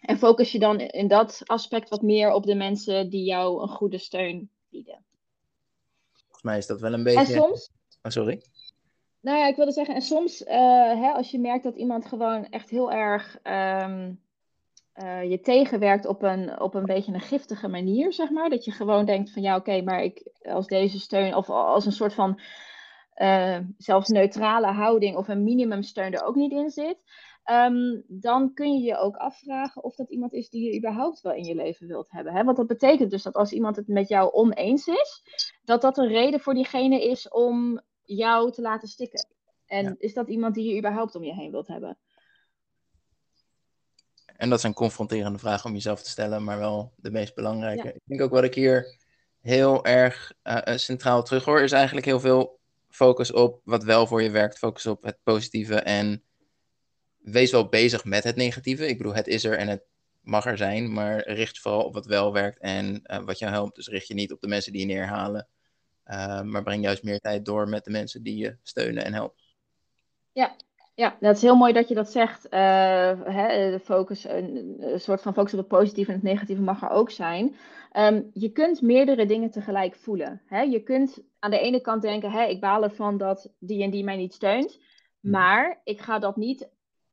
En focus je dan in dat aspect wat meer op de mensen die jou een goede steun bieden. Volgens mij is dat wel een beetje. En soms. Oh, sorry. Nou ja, ik wilde zeggen, en soms eh, hè, als je merkt dat iemand gewoon echt heel erg ehm, eh, je tegenwerkt op een, op een beetje een giftige manier, zeg maar. Dat je gewoon denkt van ja, oké, maar ik als deze steun, of als een soort van uh, zelfs neutrale houding of een minimumsteun er ook niet in zit. Ehm, dan kun je je ook afvragen of dat iemand is die je überhaupt wel in je leven wilt hebben. Hè? Want dat betekent dus dat als iemand het met jou oneens is, dat dat een reden voor diegene is om jou te laten stikken. En is dat iemand die je überhaupt om je heen wilt hebben? En dat een confronterende vraag om jezelf te stellen, maar wel de meest belangrijke. Ik denk ook wat ik hier heel erg uh, centraal terug hoor, is eigenlijk heel veel focus op wat wel voor je werkt. Focus op het positieve en wees wel bezig met het negatieve. Ik bedoel, het is er en het mag er zijn, maar richt vooral op wat wel werkt en uh, wat jou helpt. Dus richt je niet op de mensen die je neerhalen, uh, maar breng juist meer tijd door met de mensen die je steunen en helpen. Ja, ja, dat is heel mooi dat je dat zegt. Uh, hè, de focus, een, een, soort van focus op het positieve en het negatieve mag er ook zijn. Um, je kunt meerdere dingen tegelijk voelen. Hè? Je kunt aan de ene kant denken, hè, ik baal ervan dat die en die mij niet steunt. Maar ik ga dat niet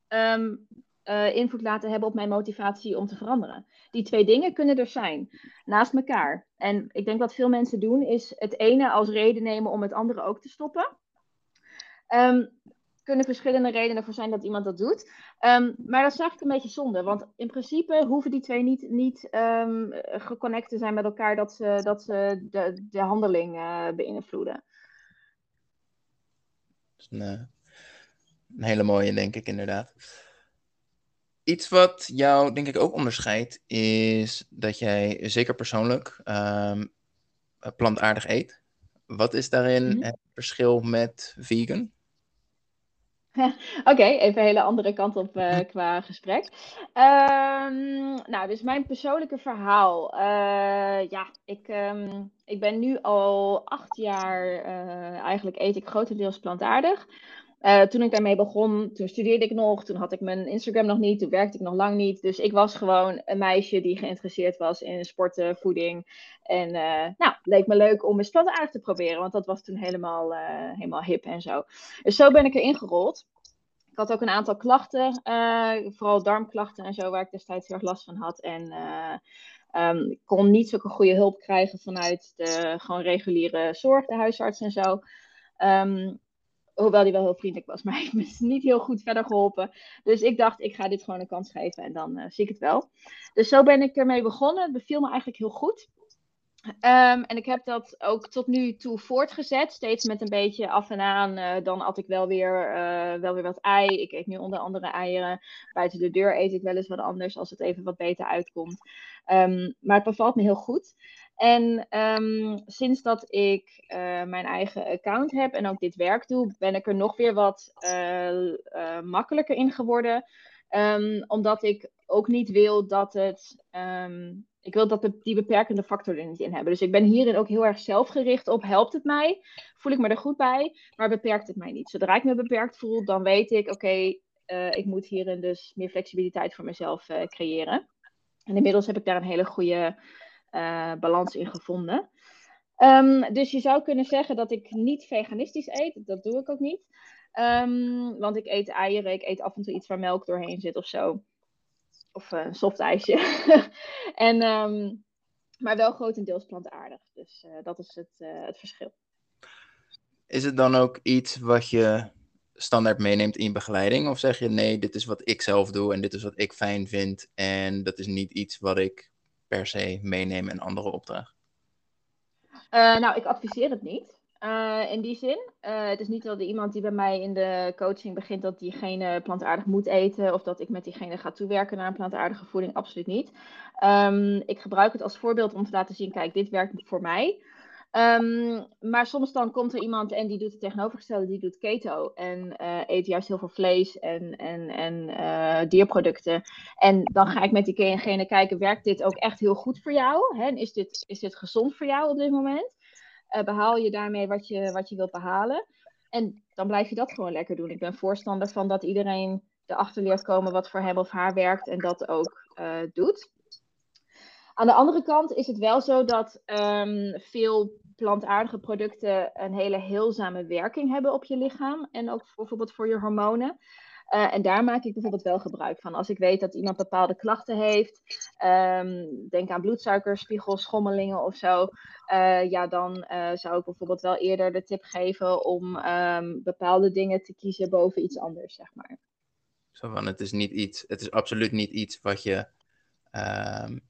um, uh, invloed laten hebben op mijn motivatie om te veranderen. Die twee dingen kunnen er zijn, naast elkaar. En ik denk wat veel mensen doen, is het ene als reden nemen om het andere ook te stoppen. Um, kunnen verschillende redenen voor zijn dat iemand dat doet. Um, maar dat is eigenlijk een beetje zonde. Want in principe hoeven die twee niet, niet um, geconnect te zijn met elkaar dat ze, dat ze de, de handeling uh, beïnvloeden. Dat is een, een hele mooie, denk ik, inderdaad. Iets wat jou, denk ik, ook onderscheidt, is dat jij zeker persoonlijk um, plantaardig eet. Wat is daarin mm -hmm. het verschil met vegan? Oké, okay, even een hele andere kant op uh, qua gesprek. Um, nou, dus mijn persoonlijke verhaal. Uh, ja, ik, um, ik ben nu al acht jaar, uh, eigenlijk eet ik grotendeels plantaardig. Toen ik daarmee begon, toen studeerde ik nog, toen had ik mijn Instagram nog niet, toen werkte ik nog lang niet. Dus ik was gewoon een meisje die geïnteresseerd was in sporten, voeding. En nou, het leek me leuk om eens plantaardig te proberen, want dat was toen helemaal, helemaal hip en zo. Dus zo ben ik erin gerold. Ik had ook een aantal klachten, vooral darmklachten en zo, waar ik destijds heel erg last van had. En ik kon niet zulke goede hulp krijgen vanuit de gewoon reguliere zorg, de huisarts en zo. Um, hoewel die wel heel vriendelijk was, maar hij heeft me niet heel goed verder geholpen. Dus ik dacht, ik ga dit gewoon een kans geven en dan uh, zie ik het wel. Dus zo ben ik ermee begonnen. Het beviel me eigenlijk heel goed. Um, en ik heb dat ook tot nu toe voortgezet. Steeds met een beetje af en aan. Uh, dan at ik wel weer, uh, wel weer wat ei. Ik eet nu onder andere eieren. Buiten de deur eet ik wel eens wat anders als het even wat beter uitkomt. Um, maar het bevalt me heel goed. En um, sinds dat ik uh, mijn eigen account heb en ook dit werk doe, ben ik er nog weer wat makkelijker in geworden. omdat ik ook niet wil dat het ik wil dat die beperkende factor er niet in hebben. Dus ik ben hierin ook heel erg zelfgericht op. Helpt het mij? Voel ik me er goed bij? Maar beperkt het mij niet? Zodra ik me beperkt voel, dan weet ik, oké, uh, ik moet hierin dus meer flexibiliteit voor mezelf uh, creëren. En inmiddels heb ik daar een hele goede uh, balans in gevonden. Um, dus je zou kunnen zeggen dat ik niet veganistisch eet. Dat doe ik ook niet. Um, want ik eet eieren, ik eet af en toe iets waar melk doorheen zit of zo. Of uh, een soft ijsje. en, um, maar wel grotendeels plantaardig. Dus uh, dat is het, uh, het verschil. Is het dan ook iets wat je standaard meeneemt in begeleiding? Of zeg je nee, dit is wat ik zelf doe en dit is wat ik fijn vind en dat is niet iets wat ik per se meeneem en anderen opdraag? nou, ik adviseer het niet. Uh, in die zin. Uh, het is niet dat iemand die bij mij in de coaching begint dat diegene plantaardig moet eten of dat ik met diegene ga toewerken naar een plantaardige voeding. Absoluut niet. Um, ik gebruik het als voorbeeld om te laten zien, kijk, dit werkt voor mij. Um, maar soms dan komt er iemand en die doet het tegenovergestelde, die doet keto en uh, eet juist heel veel vlees en, en, en dierproducten. En dan ga ik met diegene kijken, werkt dit ook echt heel goed voor jou? Hè? En is dit, is dit gezond voor jou op dit moment? Uh, behaal je daarmee wat je, wat je wilt behalen. En dan blijf je dat gewoon lekker doen. Ik ben voorstander van dat iedereen erachter leert komen wat voor hem of haar werkt en dat ook uh, doet. Aan de andere kant is het wel zo dat um, veel plantaardige producten een hele heelzame werking hebben op je lichaam en ook bijvoorbeeld voor je hormonen. Uh, en daar maak ik bijvoorbeeld wel gebruik van. Als ik weet dat iemand bepaalde klachten heeft, um, denk aan bloedsuikerspiegels, schommelingen of zo, uh, ja, dan uh, zou ik bijvoorbeeld wel eerder de tip geven om um, bepaalde dingen te kiezen boven iets anders, zeg maar. Zo van, het is niet iets, het is absoluut niet iets wat je um,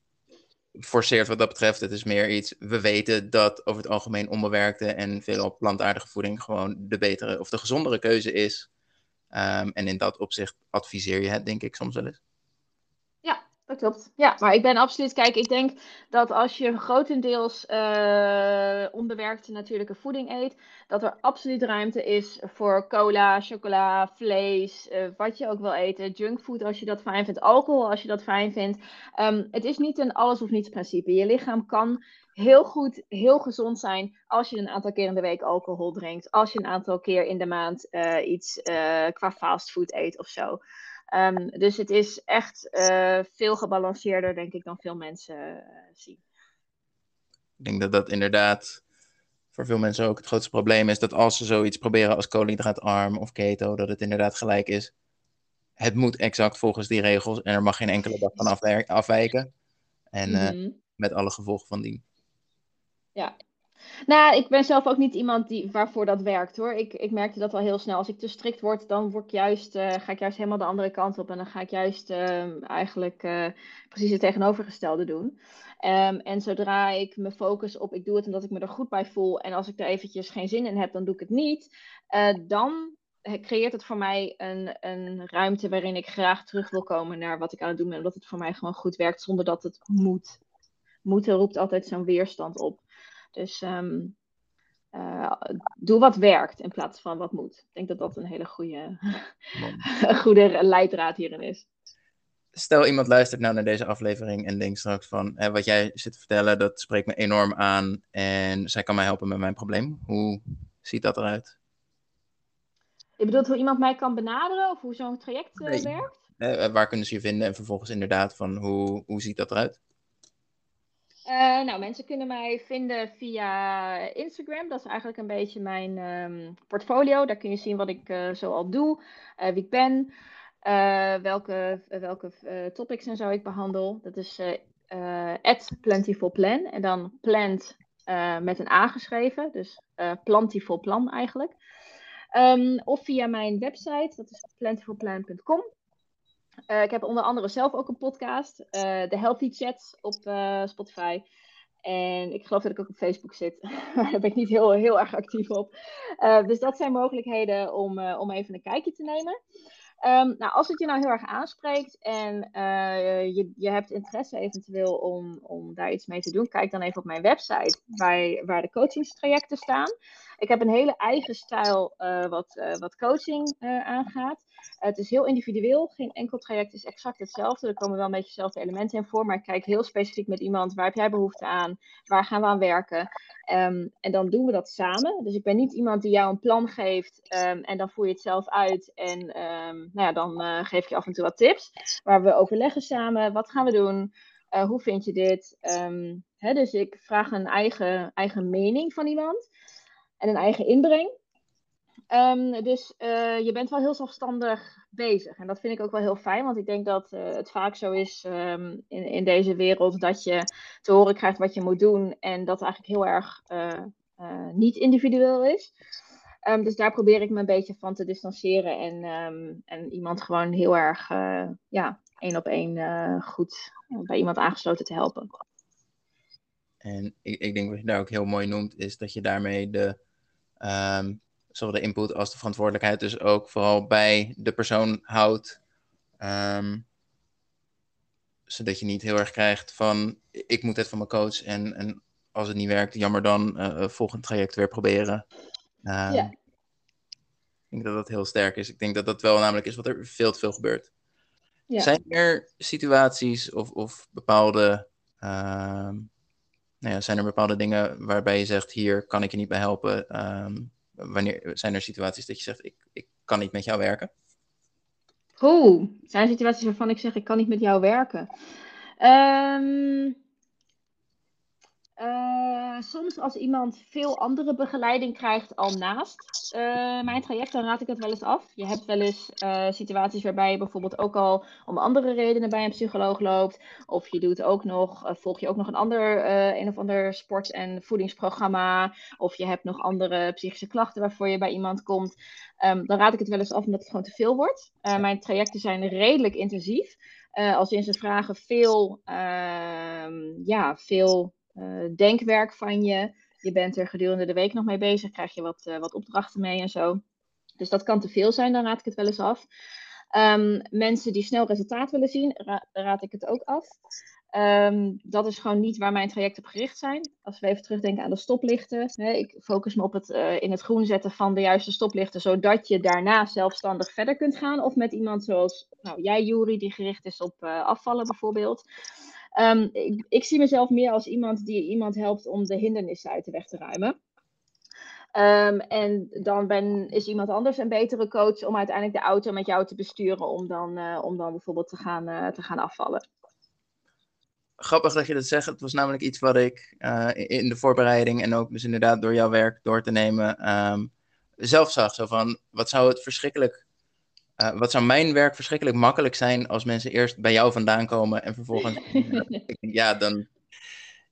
forceert wat dat betreft. Het is meer iets, we weten dat over het algemeen onbewerkte en veelal plantaardige voeding gewoon de betere of de gezondere keuze is. Um, en in dat opzicht adviseer je het, denk ik, soms wel eens. Ja, dat klopt. Ja, maar ik ben absoluut, kijk, ik denk dat als je grotendeels uh, onbewerkte natuurlijke voeding eet, dat er absoluut ruimte is voor cola, chocola, vlees, uh, wat je ook wil eten, junkfood als je dat fijn vindt, alcohol als je dat fijn vindt. Um, het is niet een alles of niets principe. Je lichaam kan heel goed, heel gezond zijn als je een aantal keer in de week alcohol drinkt. Als je een aantal keer in de maand uh, iets uh, qua fastfood eet of zo. Um, dus het is echt veel gebalanceerder, denk ik, dan veel mensen zien. Ik denk dat dat inderdaad voor veel mensen ook het grootste probleem is. Dat als ze zoiets proberen als koolhydraatarm of keto, dat het inderdaad gelijk is. Het moet exact volgens die regels en er mag geen enkele dag van afwijken. En mm -hmm. met alle gevolgen van dien. Ja. Nou, ik ben zelf ook niet iemand die, waarvoor dat werkt hoor. Ik, ik merkte dat wel heel snel. Als ik te strikt word, dan word ik juist, uh, ga ik juist helemaal de andere kant op. En dan ga ik juist uh, eigenlijk uh, precies het tegenovergestelde doen. Um, en zodra ik me focus op, ik doe het omdat ik me er goed bij voel. En als ik er eventjes geen zin in heb, dan doe ik het niet. dan creëert het voor mij een, een ruimte waarin ik graag terug wil komen naar wat ik aan het doen ben. Omdat het voor mij gewoon goed werkt zonder dat het moet. Moeten roept altijd zo'n weerstand op. Dus um, uh, doe wat werkt in plaats van wat moet. Ik denk dat dat een hele goede, goede leidraad hierin is. Stel iemand luistert nou naar deze aflevering en denkt straks van hè, wat jij zit te vertellen, dat spreekt me enorm aan en zij kan mij helpen met mijn probleem. Hoe ziet dat eruit? Je bedoelt hoe iemand mij kan benaderen of hoe zo'n traject uh, nee. werkt? Uh, waar kunnen ze je vinden en vervolgens inderdaad van hoe, hoe ziet dat eruit? Uh, nou, mensen kunnen mij vinden via Instagram. Dat is eigenlijk een beetje mijn um, portfolio. Daar kun je zien wat ik zo al doe, wie ik ben, welke, welke topics en zo ik behandel. Dat is at Plentiful En dan plant met een A geschreven. Dus Plantiful Plan eigenlijk. Um, of via mijn website, dat is plentifulplan.com. Ik heb onder andere zelf ook een podcast, uh, de Healthy Chats op Spotify. En ik geloof dat ik ook op Facebook zit. Daar ben ik niet heel, heel erg actief op. dus dat zijn mogelijkheden om, om even een kijkje te nemen. Um, nou, als het je nou heel erg aanspreekt en je, je hebt interesse eventueel om, om daar iets mee te doen, kijk dan even op mijn website waar, waar de coachingstrajecten staan. Ik heb een hele eigen stijl wat, wat coaching aangaat. Het is heel individueel. Geen enkel traject is exact hetzelfde. Er komen wel een beetje dezelfde elementen in voor. Maar ik kijk heel specifiek met iemand. Waar heb jij behoefte aan? Waar gaan we aan werken? Um, en dan doen we dat samen. Dus ik ben niet iemand die jou een plan geeft. Um, en dan voer je het zelf uit. En um, nou ja, dan uh, geef ik je af en toe wat tips. Maar we overleggen samen. Wat gaan we doen? Uh, hoe vind je dit? Hè, dus ik vraag een eigen, eigen mening van iemand. En een eigen inbreng. Um, dus uh, je bent wel heel zelfstandig bezig. En dat vind ik ook wel heel fijn, want ik denk dat uh, het vaak zo is um, in, in deze wereld dat je te horen krijgt wat je moet doen en dat eigenlijk heel erg uh, niet individueel is. Um, dus daar probeer ik me een beetje van te distancieren en, en iemand gewoon heel erg ja, één op één goed bij iemand aangesloten te helpen. En ik, ik denk wat je daar ook heel mooi noemt, is dat je daarmee de zowel de input als de verantwoordelijkheid dus ook vooral bij de persoon houdt. Um, zodat je niet heel erg krijgt van ik moet het van mijn coach en, en als het niet werkt, jammer dan, uh, volgend traject weer proberen. Um, ja. Ik denk dat dat heel sterk is. Ik denk dat dat wel namelijk is wat er veel te veel gebeurt. Ja. Zijn er situaties of, of bepaalde, uh, nou ja, zijn er bepaalde dingen waarbij je zegt, hier kan ik je niet bij helpen, um, wanneer zijn er situaties dat je zegt, ik, ik kan niet met jou werken? Oeh, zijn situaties waarvan ik zeg, ik kan niet met jou werken? Um, Uh, soms als iemand veel andere begeleiding krijgt al naast uh, mijn traject, dan raad ik het wel eens af. Je hebt wel eens uh, situaties waarbij je bijvoorbeeld ook al om andere redenen bij een psycholoog loopt. Of je doet ook nog, volg je ook nog een ander, een of ander sport- en voedingsprogramma. Of je hebt nog andere psychische klachten waarvoor je bij iemand komt. Um, dan raad ik het wel eens af omdat het gewoon te veel wordt. Mijn trajecten zijn redelijk intensief. als in ze vragen veel, ehm, ja, veel denkwerk van je. Je bent er gedurende de week nog mee bezig, krijg je wat, uh, wat opdrachten mee en zo. Dus dat kan te veel zijn, dan raad ik het wel eens af. Um, mensen die snel resultaat willen zien, ra raad ik het ook af. Um, dat is gewoon niet waar mijn trajecten op gericht zijn. Als we even terugdenken aan de stoplichten. Hè, ik focus me op het uh, in het groen zetten van de juiste stoplichten, zodat je daarna zelfstandig verder kunt gaan. Of met iemand zoals nou, jij, Juri, die gericht is op afvallen bijvoorbeeld. Um, ik, zie mezelf meer als iemand die iemand helpt om de hindernissen uit de weg te ruimen. Um, en dan ben, is iemand anders een betere coach om uiteindelijk de auto met jou te besturen, om dan, uh, om dan bijvoorbeeld te gaan, uh, te gaan afvallen. Grappig dat je dat zegt. Het was namelijk iets wat ik uh, in de voorbereiding en ook dus inderdaad door jouw werk door te nemen um, zelf zag. Zo van, wat zou het verschrikkelijk uh, wat zou mijn werk verschrikkelijk makkelijk zijn als mensen eerst bij jou vandaan komen en vervolgens. ja, dan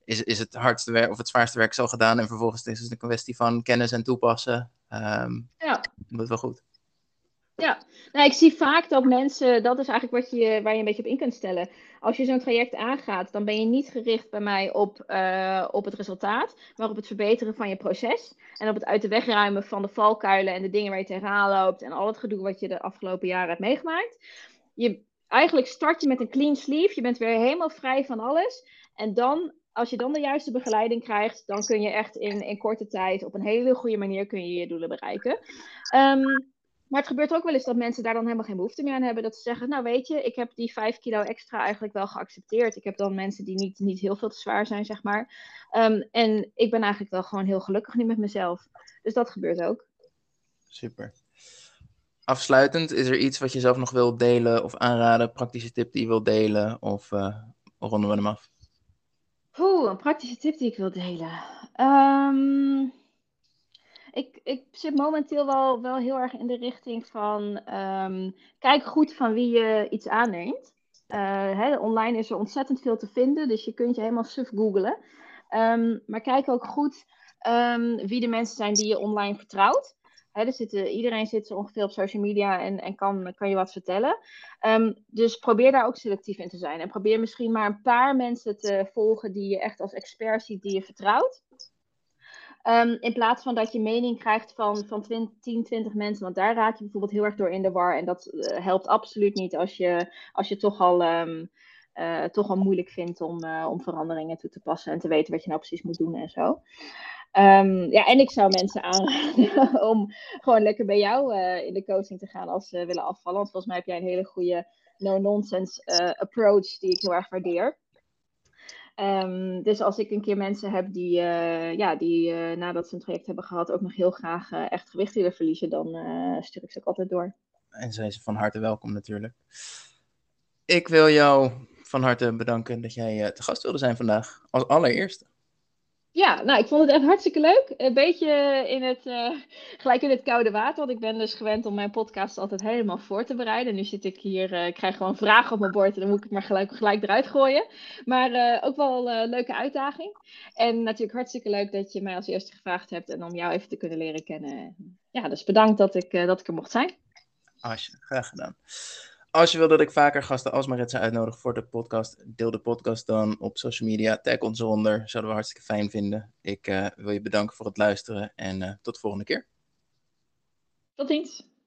is, is het hardste werk of het zwaarste werk zo gedaan. En vervolgens is het een kwestie van kennis en toepassen. Um, ja. Dat is wel goed. Nou, ik zie vaak dat mensen, dat is eigenlijk wat je, waar je een beetje op in kunt stellen. Als je zo'n traject aangaat, dan ben je niet gericht bij mij op, uh, op het resultaat, maar op het verbeteren van je proces. En op het uit de weg ruimen van de valkuilen en de dingen waar je tegenaan loopt en al het gedoe wat je de afgelopen jaren hebt meegemaakt. Je, eigenlijk start je met een clean sleeve, je bent weer helemaal vrij van alles. En dan als je dan de juiste begeleiding krijgt, dan kun je echt in, in korte tijd op een hele goede manier kun je, je doelen bereiken. Um, maar het gebeurt ook wel eens dat mensen daar dan helemaal geen behoefte meer aan hebben. Dat ze zeggen, nou weet je, ik heb die 5 kilo extra eigenlijk wel geaccepteerd. Ik heb dan mensen die niet, niet heel veel te zwaar zijn, zeg maar. Um, en ik ben eigenlijk wel gewoon heel gelukkig nu met mezelf. Dus dat gebeurt ook. Super. Afsluitend, is er iets wat je zelf nog wilt delen of aanraden? Praktische tip die je wilt delen? Of uh, ronden we hem af? Oeh, een praktische tip die ik wil delen. Um ik, ik zit momenteel wel, wel heel erg in de richting van um, kijk goed van wie je iets aanneemt. Uh, hè, online is er ontzettend veel te vinden, dus je kunt je helemaal suf googlen. Um, maar kijk ook goed um, wie de mensen zijn die je online vertrouwt. Er zitten, iedereen zit zo ongeveer op social media en, en kan, kan je wat vertellen. dus probeer daar ook selectief in te zijn. En probeer misschien maar een paar mensen te volgen die je echt als expert ziet, die je vertrouwt. Um, in plaats van dat je mening krijgt van, van 20, 10, 20 mensen. Want daar raak je bijvoorbeeld heel erg door in de war. En dat uh, helpt absoluut niet als je, als je toch, al, um, uh, toch al moeilijk vindt om, uh, om veranderingen toe te passen. En te weten wat je nou precies moet doen en zo. Um, ja, en ik zou mensen aanraden om gewoon lekker bij jou in de coaching te gaan als ze willen afvallen. Want volgens mij heb jij een hele goede no-nonsense approach die ik heel erg waardeer. Um, dus als ik een keer mensen heb die, uh, ja, die uh, nadat ze een traject hebben gehad ook nog heel graag uh, echt gewicht willen verliezen, dan stuur ik ze ook altijd door. En zijn ze van harte welkom natuurlijk. Ik wil jou van harte bedanken dat jij te gast wilde zijn vandaag, als allereerste. Ja, nou, ik vond het echt hartstikke leuk. Een beetje in het, uh, gelijk in het koude water. Want ik ben dus gewend om mijn podcast altijd helemaal voor te bereiden. Nu zit ik hier, uh, ik krijg gewoon vragen op mijn bord en dan moet ik het maar gelijk, gelijk eruit gooien. Maar uh, ook wel een leuke uitdaging. En natuurlijk hartstikke leuk dat je mij als eerste gevraagd hebt en om jou even te kunnen leren kennen. Ja, dus bedankt dat ik, dat ik er mocht zijn. Asje, graag gedaan. Als je wil dat ik vaker gasten als Maritza uitnodig voor de podcast, deel de podcast dan op social media. Tag ons eronder, zouden we hartstikke fijn vinden. Ik uh, wil je bedanken voor het luisteren en uh, tot de volgende keer. Tot ziens.